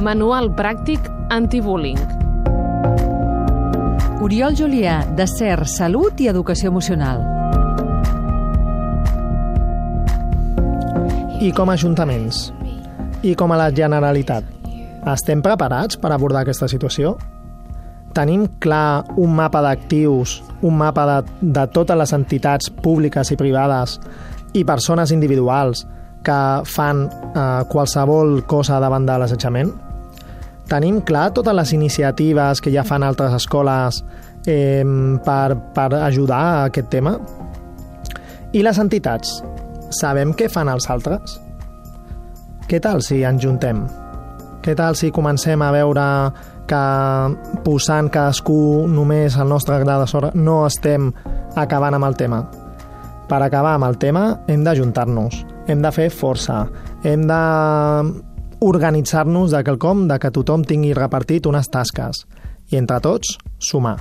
Manual pràctic antibullying. Oriol Julià, de CER, Salut i Educació Emocional. I com a ajuntaments? I com a la Generalitat? Estem preparats per abordar aquesta situació? Tenim clar un mapa d'actius, un mapa de, de totes les entitats públiques i privades i persones individuals que fan eh, qualsevol cosa davant de l'assetjament? Tenim clar totes les iniciatives que ja fan altres escoles eh, per, per ajudar a aquest tema? I les entitats? Sabem què fan els altres? Què tal si ens juntem? Què tal si comencem a veure que posant cadascú només el nostre gra de sorra no estem acabant amb el tema? Per acabar amb el tema hem d'ajuntar-nos, hem de fer força, hem de organitzar-nos de quelcom de que tothom tingui repartit unes tasques i entre tots sumar.